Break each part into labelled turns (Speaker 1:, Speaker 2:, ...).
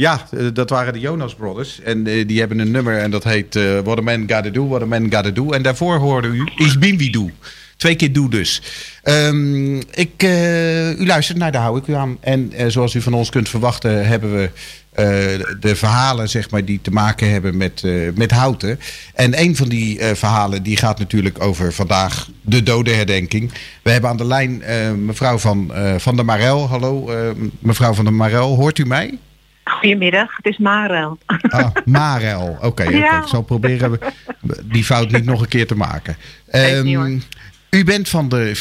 Speaker 1: Ja, eh, dat waren de Jonas Brothers. En eh, die hebben een nummer en dat heet eh, What a Man Gotta Do, What a Man Gotta Do. En daarvoor hoorde u bin wie du. Twee keer doe dus. Ehm, ik, u luistert naar Daar hou ik u aan. En zoals u van ons kunt verwachten hebben we de verhalen zeg maar, die te maken hebben met, met houten. En een van die verhalen die gaat natuurlijk over vandaag de dodenherdenking. We hebben aan de lijn mevrouw van, van der Marel. Hallo mevrouw van der Marel, hoort u mij?
Speaker 2: Goedemiddag, het is Marel.
Speaker 1: Ah, Marel. Oké.
Speaker 2: Ja.
Speaker 1: ik zal proberen die fout niet nog een keer te maken. Ehm, u bent van de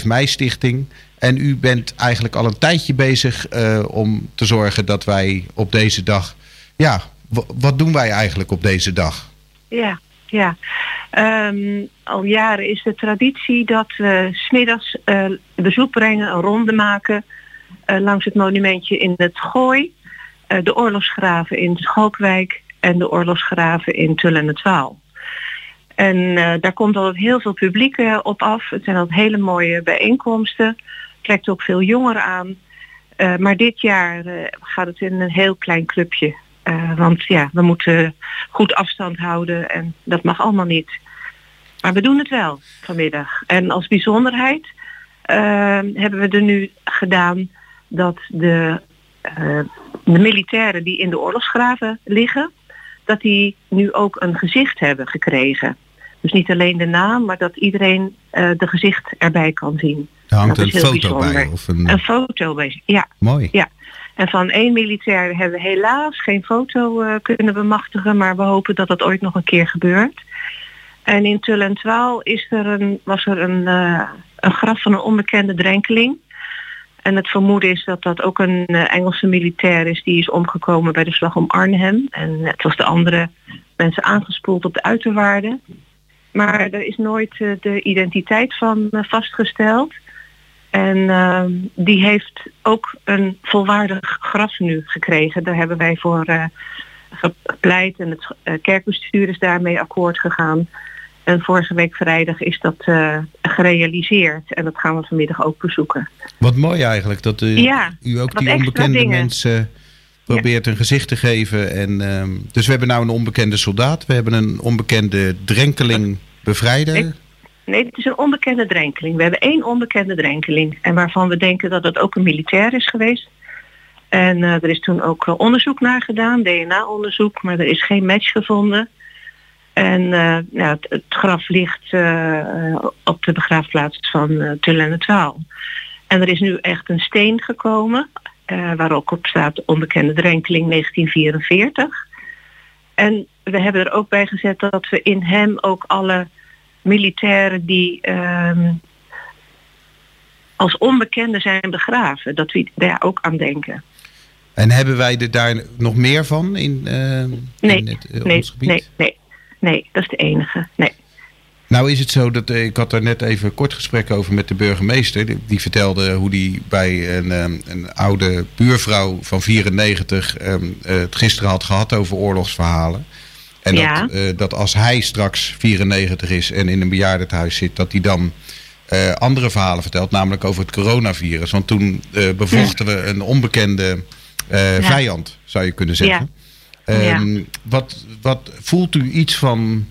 Speaker 1: 4-5 mei stichting. En u bent eigenlijk al een tijdje bezig eh, om te zorgen dat wij op deze dag... Ja, wat doen wij eigenlijk op deze dag?
Speaker 2: Ja, ja. Ehm, al jaren is de traditie dat we smiddags eh bezoek brengen, een ronde maken eh, langs het monumentje in het Gooi, de oorlogsgraven in Schalkwijk en de oorlogsgraven in Tull en het Waal. En eh, daar komt altijd heel veel publiek eh, op af. Het zijn altijd hele mooie bijeenkomsten. Trekt ook veel jongeren aan. Eh, maar dit jaar eh, gaat het in een heel klein clubje. Eh, want ja, we moeten goed afstand houden en dat mag allemaal niet. Maar we doen het wel vanmiddag. En als bijzonderheid eh, hebben we er nu gedaan dat de, eh, de militairen die in de oorlogsgraven liggen, dat die nu ook een gezicht hebben gekregen. Dus niet alleen de naam, maar dat iedereen eh, de gezicht erbij kan zien.
Speaker 1: Er hangt
Speaker 2: Dat
Speaker 1: een foto bij. Of een,
Speaker 2: Een foto bij Ja,
Speaker 1: mooi.
Speaker 2: en van één militair hebben we helaas geen foto eh, kunnen bemachtigen, maar we hopen dat dat ooit nog een keer gebeurt. En in Tull en Twaal is er een, was er een, eh, een graf van een onbekende drenkeling. En het vermoeden is dat dat ook een eh, Engelse militair is die is omgekomen bij de slag om Arnhem. En net was de andere mensen aangespoeld op de uiterwaarden. Maar er is nooit eh, de identiteit van eh, vastgesteld. En ehm, die heeft ook een volwaardig graf nu gekregen. Daar hebben wij voor gepleit en het kerkbestuur is daarmee akkoord gegaan. En vorige week vrijdag is dat eh, gerealiseerd en dat gaan we vanmiddag ook bezoeken.
Speaker 1: Wat mooi eigenlijk dat u,
Speaker 2: Ja,
Speaker 1: u ook die onbekende mensen probeert een gezicht te geven. En, ehm, dus we hebben nou een onbekende soldaat, we hebben een onbekende drenkeling bevrijder.
Speaker 2: Ik- Nee, het is een onbekende drenkeling. We hebben één onbekende drenkeling en waarvan we denken dat het ook een militair is geweest. En eh, er is toen ook eh, onderzoek naar gedaan, DNA-onderzoek, maar er is geen match gevonden. En eh, ja, het, het graf ligt eh, eh, op de begraafplaats van uh, Tull en het Waal. En er is nu echt een steen gekomen, eh, waar ook op staat onbekende drenkeling 1944. En we hebben er ook bij gezet dat we in hem ook alle militairen die ehm, als onbekende zijn begraven, dat we daar ook aan denken.
Speaker 1: En hebben wij er daar nog meer van in,
Speaker 2: Nee,
Speaker 1: in het, eh,
Speaker 2: Nee,
Speaker 1: ons gebied?
Speaker 2: nee, nee, nee, dat is de enige. Nee.
Speaker 1: Nou is het zo dat eh, ik had er net even een kort gesprek over met de burgemeester. Die, die vertelde hoe die bij een, ehm, een oude buurvrouw van 94 ehm, eh, het gisteren had gehad over oorlogsverhalen. En
Speaker 2: Ja.
Speaker 1: dat, eh, dat als hij straks 94 is en in een bejaardentehuis zit, dat hij dan andere verhalen vertelt, namelijk over het coronavirus. Want toen bevochten we een onbekende
Speaker 2: Ja.
Speaker 1: vijand, zou je kunnen zeggen. Ehm, wat, wat voelt u iets van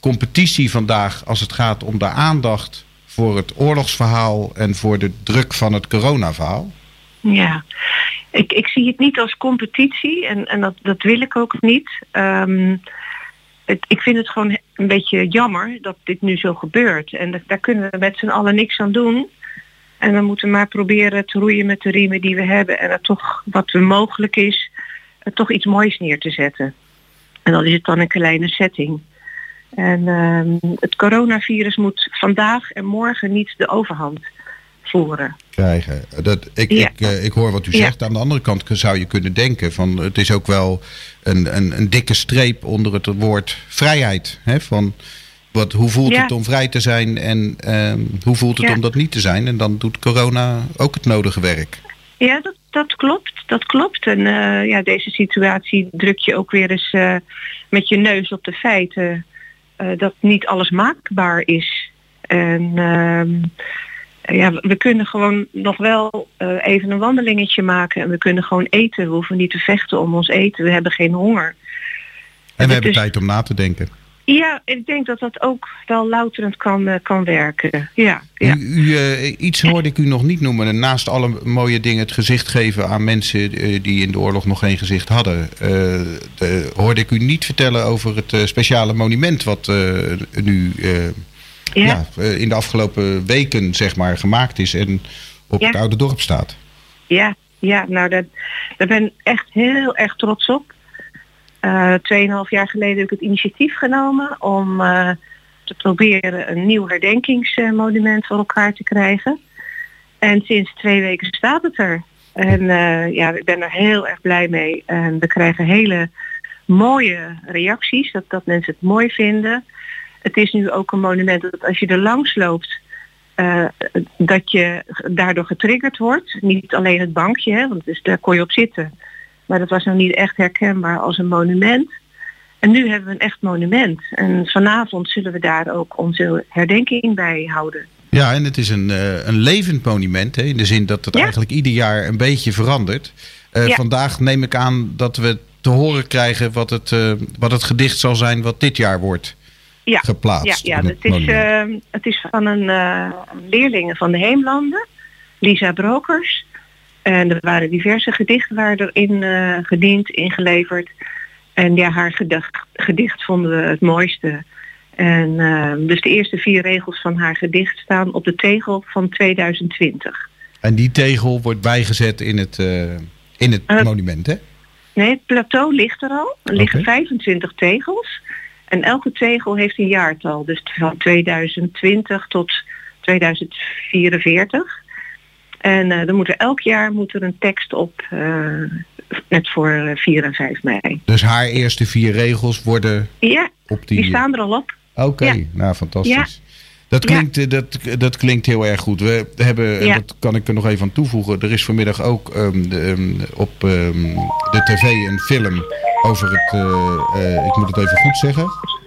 Speaker 1: competitie vandaag als het gaat om de aandacht voor het oorlogsverhaal en voor de druk van het coronaverhaal?
Speaker 2: Ja, ik, ik zie het niet als competitie en, en dat, dat wil ik ook niet. Ehm, het, ik vind het gewoon een beetje jammer dat dit nu zo gebeurt. En da- daar kunnen we met z'n allen niks aan doen. En we moeten maar proberen te roeien met de riemen die we hebben. En er toch wat er mogelijk is, toch iets moois neer te zetten. En dan is het dan een kleine setting. En ehm, het coronavirus moet vandaag en morgen niet de overhand voeren.
Speaker 1: Krijgen. Dat, ik,
Speaker 2: Ja.
Speaker 1: ik, eh, ik hoor wat u
Speaker 2: Ja.
Speaker 1: zegt. Aan de andere kant zou je kunnen denken van het is ook wel een, een, een dikke streep onder het woord vrijheid. Hè? Van wat, hoe voelt
Speaker 2: Ja.
Speaker 1: het om vrij te zijn en ehm, hoe voelt het om dat niet te zijn? En dan doet corona ook het nodige werk.
Speaker 2: Ja, dat, dat klopt. Dat klopt. En eh, ja, deze situatie druk je ook weer eens eh, met je neus op de feiten eh, dat niet alles maakbaar is. En ehm, ja, we kunnen gewoon nog wel even een wandelingetje maken en we kunnen gewoon eten. We hoeven niet te vechten om ons eten. We hebben geen honger.
Speaker 1: En we hebben tijd om na te denken.
Speaker 2: Ja, ik denk dat dat ook wel louterend kan, uh, kan werken. Ja, ja.
Speaker 1: U, u, uh, iets hoorde ik u nog niet noemen. Naast alle mooie dingen het gezicht geven aan mensen die in de oorlog nog geen gezicht hadden. De, hoorde ik u niet vertellen over het speciale monument wat nu ja. ja. in de afgelopen weken zeg maar, gemaakt is en op het oude dorp staat.
Speaker 2: Ja, ja nou dat, daar ben ik echt heel erg trots op. Uh, tweeënhalf jaar geleden heb ik het initiatief genomen om uh, te proberen een nieuw herdenkingsmonument voor elkaar te krijgen. En sinds twee weken staat het er. En uh, ja, ik ben er heel erg blij mee. En we krijgen hele mooie reacties, dat, dat mensen het mooi vinden. Het is nu ook een monument dat als je er langs loopt, dat je daardoor getriggerd wordt. Niet alleen het bankje, hè, want dus daar kon je op zitten. Maar dat was nog niet echt herkenbaar als een monument. En nu hebben we een echt monument. En vanavond zullen we daar ook onze herdenking bij houden.
Speaker 1: Ja, en het is een, uh, een levend monument. Hè, in de zin dat het ja? eigenlijk ieder jaar een beetje verandert. Uh, ja. Vandaag neem ik aan dat we te horen krijgen wat het, uh, wat het gedicht zal zijn wat dit jaar wordt
Speaker 2: ja.
Speaker 1: geplaatst.
Speaker 2: Ja, ja het, het, is, het is van een leerling van de Heemlanden, Lisa Brokers. En er waren diverse gedichten waren erin uh, gediend, ingeleverd. En ja, haar gedicht, gedicht vonden we het mooiste. En uh, dus de eerste vier regels van haar gedicht staan op de tegel van 2020.
Speaker 1: En die tegel wordt bijgezet in het, uh, in het monument, hè?
Speaker 2: Nee, het plateau ligt er al. Er liggen okay. 25 tegels. En elke tegel heeft een jaartal. Dus van 2020 tot 2044. En uh, er moet er elk jaar moet er een tekst op, uh, net voor 4 en 5 mei.
Speaker 1: Dus haar eerste vier regels worden
Speaker 2: ja,
Speaker 1: op die...
Speaker 2: die staan er al op.
Speaker 1: Oké, okay. ja. nou fantastisch. Ja. Dat klinkt, ja. dat, dat klinkt heel erg goed. We hebben, ja. dat kan ik er nog even aan toevoegen. Er is vanmiddag ook um, de, um, op um, de tv een film over het, uh, uh, ik moet het even goed zeggen,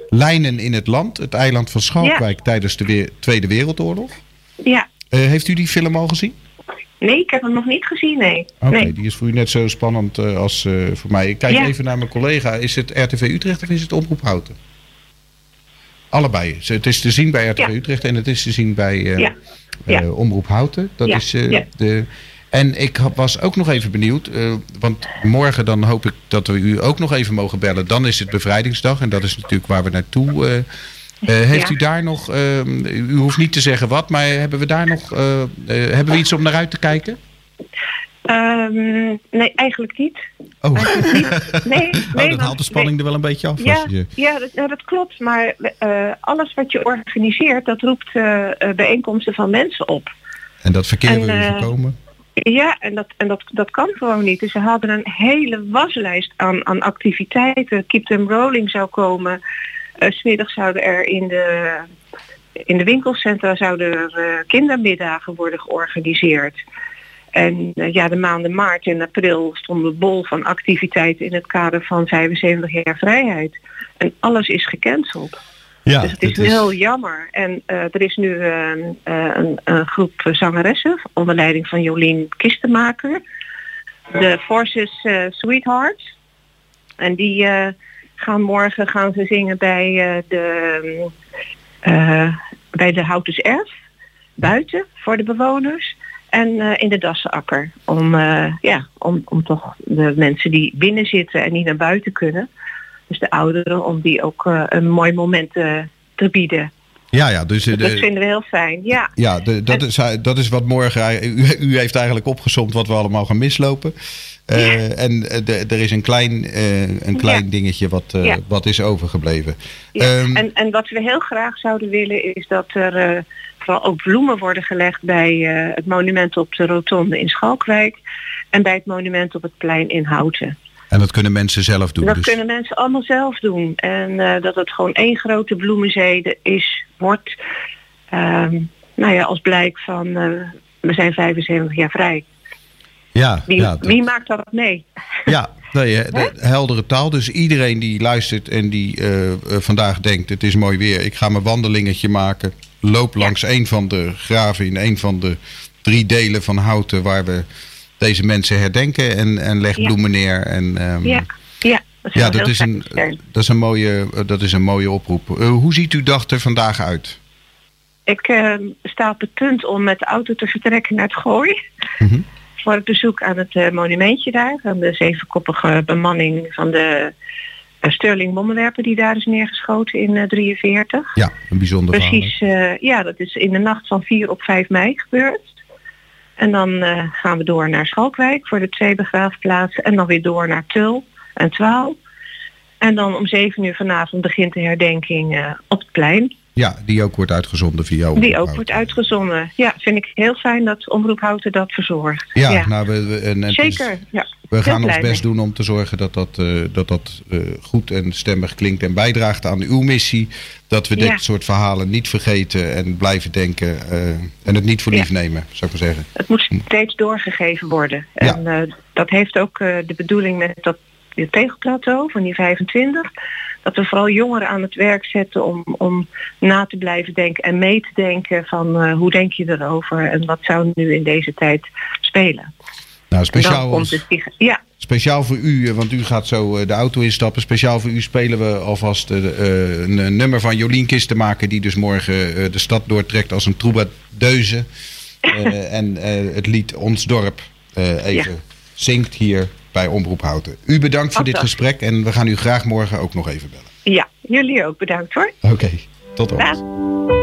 Speaker 1: Lijnen in het land, het eiland van Schalkwijk tijdens de weer, Tweede Wereldoorlog.
Speaker 2: Ja.
Speaker 1: Uh, heeft u die film al gezien?
Speaker 2: Nee, ik heb hem nog niet gezien, nee.
Speaker 1: Oké, okay,
Speaker 2: nee.
Speaker 1: die is voor u net zo spannend uh, als uh, voor mij. Ik kijk ja. even naar mijn collega. Is het RTV Utrecht of is het Omroep Houten? Allebei. Het is te zien bij RTV ja. Utrecht en het is te zien bij uh, ja. Omroep Houten. Dat is de... En ik was ook nog even benieuwd, want morgen dan hoop ik dat we u ook nog even mogen bellen. Dan is het bevrijdingsdag en dat is natuurlijk waar we naartoe heeft ja. u daar nog, uh, u hoeft niet te zeggen wat, maar hebben we daar nog, uh, hebben we iets om naar uit te kijken?
Speaker 2: Um, nee, eigenlijk niet.
Speaker 1: Oh,
Speaker 2: eigenlijk niet. Nee, nee,
Speaker 1: oh dat haalt de spanning nee. er wel een beetje af.
Speaker 2: Ja, je... ja, dat, klopt. Maar alles wat je organiseert, dat roept bijeenkomsten van mensen op.
Speaker 1: En dat verkeer je voorkomen?
Speaker 2: Ja, en, dat, en dat, dat kan gewoon niet. Dus ze hadden een hele waslijst aan, aan activiteiten. Keep them rolling zou komen. Uh, smiddag zouden er in de, in de winkelcentra zouden er, uh, kindermiddagen worden georganiseerd. En uh, ja, de maanden maart en april stonden bol van activiteiten in het kader van 75 jaar vrijheid. En alles is gecanceld.
Speaker 1: Ja,
Speaker 2: dus het is, is heel jammer. En er is nu een, een, groep zangeressen onder leiding van Jolien Kistenmaker. De Forces Sweethearts. En die gaan morgen gaan ze zingen bij, uh, de, uh, bij de Houtens Erf. Buiten voor de bewoners. En uh, in de Dassenakker. Om, ja, om, om toch de mensen die binnen zitten en niet naar buiten kunnen. Dus de ouderen, om die ook een mooi moment te bieden.
Speaker 1: Ja, ja, dus,
Speaker 2: dat de, vinden we heel fijn, ja.
Speaker 1: Ja, de, dat, en, is, dat is wat morgen... U, u heeft eigenlijk opgezomd wat we allemaal gaan mislopen. Uh, ja. En de, er is een klein, uh, een klein ja. dingetje wat, uh, ja. wat is overgebleven.
Speaker 2: Um, en, en wat we heel graag zouden willen is dat er vooral ook bloemen worden gelegd bij het monument op de rotonde in Schalkwijk. En bij het monument op het plein in Houten.
Speaker 1: En dat kunnen mensen zelf doen?
Speaker 2: Dat
Speaker 1: dus.
Speaker 2: kunnen mensen allemaal zelf doen. En dat het gewoon één grote bloemenzee is, wordt. Um, nou ja, als blijk van we zijn 75 jaar vrij.
Speaker 1: Ja,
Speaker 2: wie,
Speaker 1: ja,
Speaker 2: wie maakt dat mee?
Speaker 1: Ja, nee, de heldere taal. Dus iedereen die luistert en die uh, uh, vandaag denkt: het is mooi weer, ik ga mijn wandelingetje maken. loop langs een van de graven in een van de drie delen van Houten waar we deze mensen herdenken en, en leg
Speaker 2: Ja.
Speaker 1: bloemen neer. En, ehm,
Speaker 2: Ja, ja. Dat
Speaker 1: ja,
Speaker 2: zou
Speaker 1: dat is, een,
Speaker 2: zijn.
Speaker 1: dat, is een mooie, dat is een mooie oproep. Eh, hoe ziet uw dag er vandaag uit?
Speaker 2: Ik eh, sta op het punt om met de auto te vertrekken naar het Gooi.
Speaker 1: Mhm.
Speaker 2: Voor het bezoek aan het eh, monumentje daar. Aan de zevenkoppige bemanning van de uh, Sterling bommenwerper die daar is neergeschoten in uh, 43.
Speaker 1: Ja, een bijzonder
Speaker 2: Precies, ja, dat is in de nacht van 4 op 5 mei gebeurd. En dan uh, gaan we door naar Schalkwijk voor de twee begraafplaatsen. En dan weer door naar Tul en Twaal. En dan om 7 uur vanavond begint de herdenking uh, op het plein.
Speaker 1: Ja, die ook wordt uitgezonden via Omroep
Speaker 2: Die ook Houten. wordt uitgezonden. Ja, vind ik heel fijn dat Omroep Houten dat verzorgt.
Speaker 1: Ja, ja. nou, we, we, en, en
Speaker 2: Zeker, ja.
Speaker 1: We gaan ons best mee. doen om te zorgen dat dat, uh, dat, dat uh, goed en stemmig klinkt en bijdraagt aan uw missie. Dat we dit soort verhalen niet vergeten en blijven denken uh, en het niet voor lief nemen, zou ik maar zeggen.
Speaker 2: Het moet steeds doorgegeven worden. En ja. dat heeft ook de bedoeling met dat dit tegelplateau van die 25 dat we vooral jongeren aan het werk zetten om, om na te blijven denken en mee te denken van uh, hoe denk je erover en wat zou nu in deze tijd spelen.
Speaker 1: Nou, speciaal,
Speaker 2: het, ja.
Speaker 1: speciaal voor u, want u gaat zo uh, de auto instappen. Speciaal voor u spelen we alvast uh, een, een, nummer van Jolien Kistenmaker... die dus morgen de stad doortrekt als een troubadouse. en het lied Ons Dorp even ja. zingt hier bij Omroep Houten. U bedankt voor dit gesprek en we gaan u graag morgen ook nog even bellen.
Speaker 2: Ja, jullie ook bedankt hoor.
Speaker 1: Oké, okay, tot dan.